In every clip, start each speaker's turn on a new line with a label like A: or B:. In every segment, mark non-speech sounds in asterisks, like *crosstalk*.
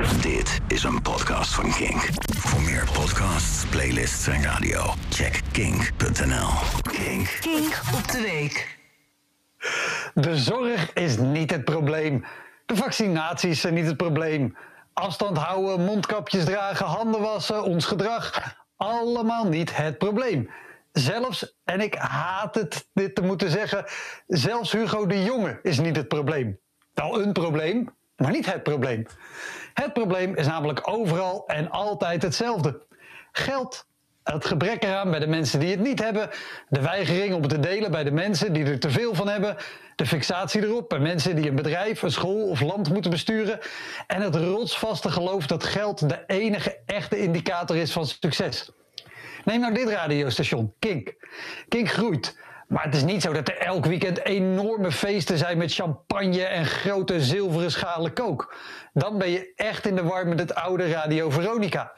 A: Dit is een podcast van Kink. Voor meer podcasts, playlists en radio, check kink.nl. Kink.
B: Kink op de week.
C: De zorg is niet het probleem. De vaccinaties zijn niet het probleem. Afstand houden, mondkapjes dragen, handen wassen, ons gedrag. Allemaal niet het probleem. Zelfs, en ik haat het dit te moeten zeggen, zelfs Hugo de Jonge is niet het probleem. Wel een probleem, maar niet het probleem. Het probleem is namelijk overal en altijd hetzelfde. Geld. Het gebrek eraan bij de mensen die het niet hebben. De weigering om het te delen bij de mensen die er te veel van hebben. De fixatie erop bij mensen die een bedrijf, een school of land moeten besturen. En het rotsvaste geloof dat geld de enige echte indicator is van succes. Neem nou dit radiostation, Kink. Kink groeit. Maar het is niet zo dat er elk weekend enorme feesten zijn met champagne en grote zilveren schalen kook. Dan ben je echt in de war met het oude Radio Veronica.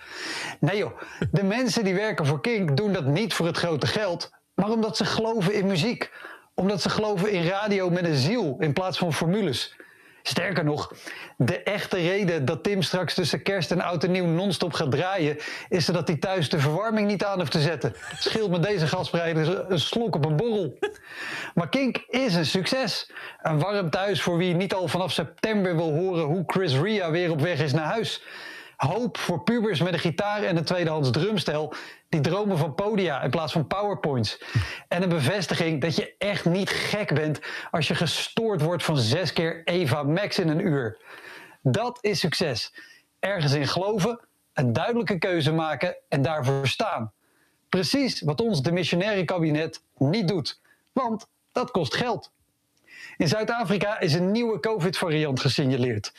C: Nee joh, de *laughs* mensen die werken voor Kink doen dat niet voor het grote geld, maar omdat ze geloven in muziek. Omdat ze geloven in radio met een ziel in plaats van formules. Sterker nog, de echte reden dat Tim straks tussen kerst en oud en nieuw non-stop gaat draaien, is dat hij thuis de verwarming niet aan hoeft te zetten. Scheelt met deze gasbreider een slok op een borrel. Maar Kink is een succes. Een warm thuis voor wie niet al vanaf september wil horen hoe Chris Ria weer op weg is naar huis. Hoop voor pubers met een gitaar en een tweedehands drumstel die dromen van podia in plaats van powerpoints. En een bevestiging dat je echt niet gek bent als je gestoord wordt van zes keer Eva Max in een uur. Dat is succes. Ergens in geloven, een duidelijke keuze maken en daarvoor staan. Precies wat ons de missionaire kabinet niet doet. Want dat kost geld. In Zuid-Afrika is een nieuwe COVID-variant gesignaleerd.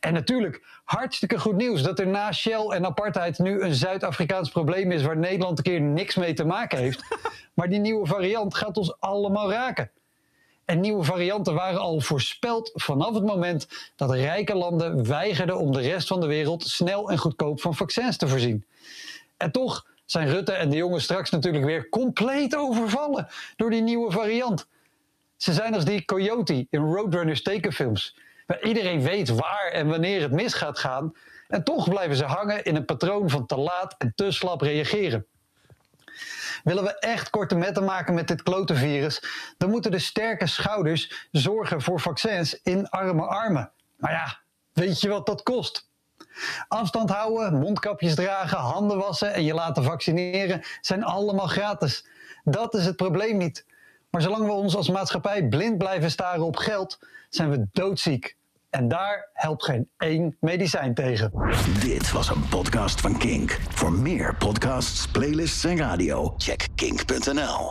C: En natuurlijk, hartstikke goed nieuws dat er na Shell en apartheid nu een Zuid-Afrikaans probleem is waar Nederland een keer niks mee te maken heeft. *laughs* Maar die nieuwe variant gaat ons allemaal raken. En nieuwe varianten waren al voorspeld vanaf het moment dat rijke landen weigerden om de rest van de wereld snel en goedkoop van vaccins te voorzien. En toch zijn Rutte en de jongens straks natuurlijk weer compleet overvallen door die nieuwe variant. Ze zijn als die coyote in Roadrunners tekenfilms. Waar iedereen weet waar en wanneer het mis gaat gaan. En toch blijven ze hangen in een patroon van te laat en te slap reageren. Willen we echt korte metten maken met dit klote virus, dan moeten de sterke schouders zorgen voor vaccins in arme armen. Maar ja, weet je wat dat kost? Afstand houden, mondkapjes dragen, handen wassen en je laten vaccineren zijn allemaal gratis. Dat is het probleem niet. Maar zolang we ons als maatschappij blind blijven staren op geld, zijn we doodziek. En daar helpt geen één medicijn tegen.
A: Dit was een podcast van Kink. Voor meer podcasts, playlists en radio, check kink.nl.